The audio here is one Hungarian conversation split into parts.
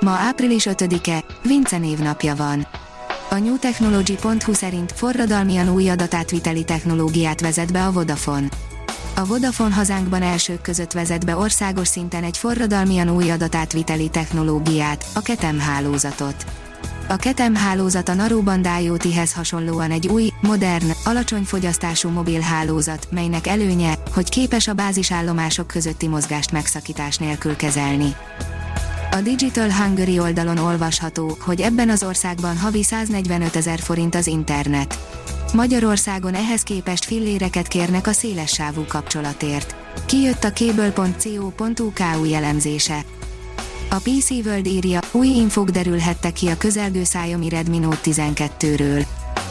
Ma április 5-e, Vince névnapja van. A newtechnology.hu szerint forradalmian új adatátviteli technológiát vezet be a Vodafone. A Vodafone hazánkban elsők között vezet be országos szinten egy forradalmian új adatátviteli technológiát, a Ketem hálózatot. A Ketem hálózat a Narrowband IoT-hez hasonlóan egy új, modern, alacsony fogyasztású mobil hálózat, melynek előnye, hogy képes a bázisállomások közötti mozgást megszakítás nélkül kezelni. A Digital Hungary oldalon olvasható, hogy ebben az országban havi 145 ezer forint az internet. Magyarországon ehhez képest filléreket kérnek a szélessávú kapcsolatért. Kijött a cable.co.uk új elemzése. A PC World írja, új infok derülhettek ki a közelgő Xiaomi Redmi Note 12-ről.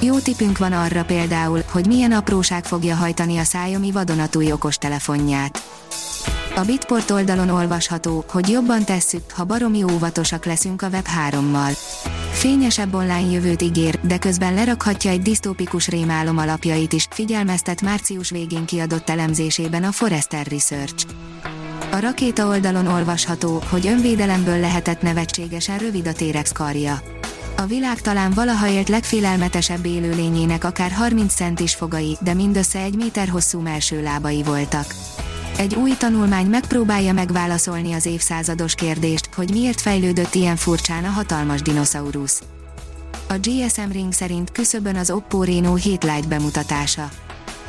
Jó tipünk van arra például, hogy milyen apróság fogja hajtani a Xiaomi vadonatúj okostelefonját. A Bitport oldalon olvasható, hogy jobban tesszük, ha baromi óvatosak leszünk a Web3-mal. Fényesebb online jövőt ígér, de közben lerakhatja egy disztópikus rémálom alapjait is, figyelmeztet március végén kiadott elemzésében a Forrester Research. A rakéta oldalon olvasható, hogy önvédelemből lehetett nevetségesen rövid a T-rex karja. A világ talán valaha élt legfélelmetesebb élőlényének akár 30 centis fogai, de mindössze egy méter hosszú melső lábai voltak. Egy új tanulmány megpróbálja megválaszolni az évszázados kérdést, hogy miért fejlődött ilyen furcsán a hatalmas dinoszaurusz. A GSM Ring szerint küszöbön az Oppo Reno 7 Lite bemutatása.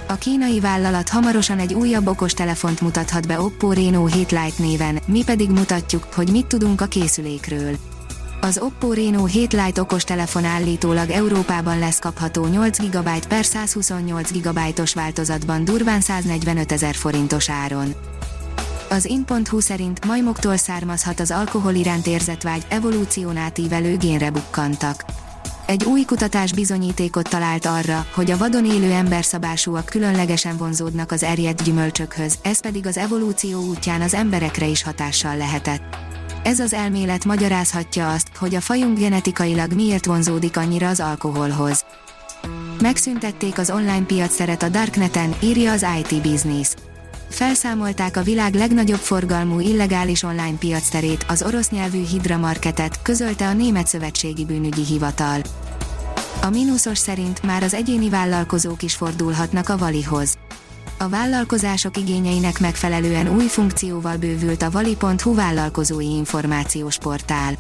A kínai vállalat hamarosan egy újabb okostelefont mutathat be Oppo Reno 7 Lite néven, mi pedig mutatjuk, hogy mit tudunk a készülékről. Az Oppo Reno 7 Lite okostelefon állítólag Európában lesz kapható 8 GB per 128 GB-os változatban durván 145 ezer forintos áron. Az in.hu szerint majmoktól származhat az alkohol iránt érzett vágy, evolúción átívelő génre bukkantak. Egy új kutatás bizonyítékot talált arra, hogy a vadon élő emberszabásúak különlegesen vonzódnak az erjedt gyümölcsökhöz, ez pedig az evolúció útján az emberekre is hatással lehetett. Ez az elmélet magyarázhatja azt, hogy a fajunk genetikailag miért vonzódik annyira az alkoholhoz. Megszüntették az online piacszeret a Darkneten, írja az IT Business. Felszámolták a világ legnagyobb forgalmú illegális online piacterét, az orosz nyelvű Hydra Marketet, közölte a Német Szövetségi Bűnügyi Hivatal. A mínuszos szerint már az egyéni vállalkozók is fordulhatnak a Valihoz a vállalkozások igényeinek megfelelően új funkcióval bővült a vali.hu vállalkozói információs portál.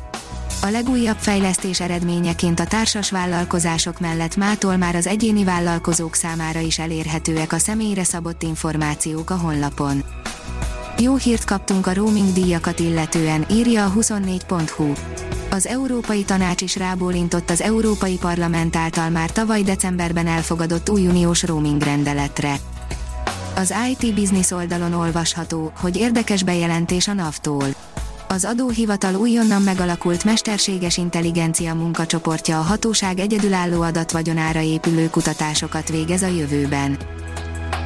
A legújabb fejlesztés eredményeként a társas vállalkozások mellett mától már az egyéni vállalkozók számára is elérhetőek a személyre szabott információk a honlapon. Jó hírt kaptunk a roaming díjakat illetően, írja a 24.hu. Az Európai Tanács is rábólintott az Európai Parlament által már tavaly decemberben elfogadott új uniós roaming rendeletre. Az IT Business oldalon olvasható, hogy érdekes bejelentés a NAV-tól. Az adóhivatal újonnan megalakult mesterséges intelligencia munkacsoportja a hatóság egyedülálló adatvagyonára épülő kutatásokat végez a jövőben.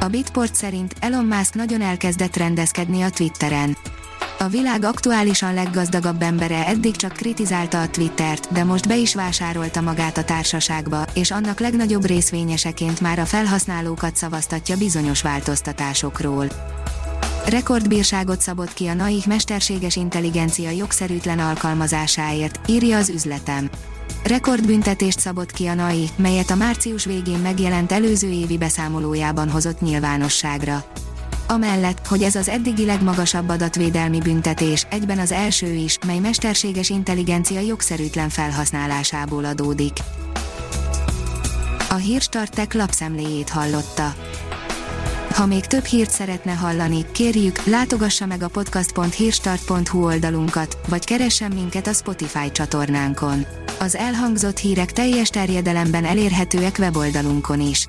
A Bitport szerint Elon Musk nagyon elkezdett rendezkedni a Twitteren. A világ aktuálisan leggazdagabb embere eddig csak kritizálta a Twittert, de most be is vásárolta magát a társaságba, és annak legnagyobb részvényeseként már a felhasználókat szavaztatja bizonyos változtatásokról. Rekordbírságot szabott ki a NAIH mesterséges intelligencia jogszerűtlen alkalmazásáért, írja az üzletem. Rekordbüntetést szabott ki a NAI, melyet a március végén megjelent előző évi beszámolójában hozott nyilvánosságra. Amellett, hogy ez az eddigi legmagasabb adatvédelmi büntetés, egyben az első is, mely mesterséges intelligencia jogszerűtlen felhasználásából adódik. A Hírstartek lapszemléjét hallotta. Ha még több hírt szeretne hallani, kérjük, látogassa meg a podcast.hírstart.hu oldalunkat, vagy keressen minket a Spotify csatornánkon. Az elhangzott hírek teljes terjedelemben elérhetőek weboldalunkon is.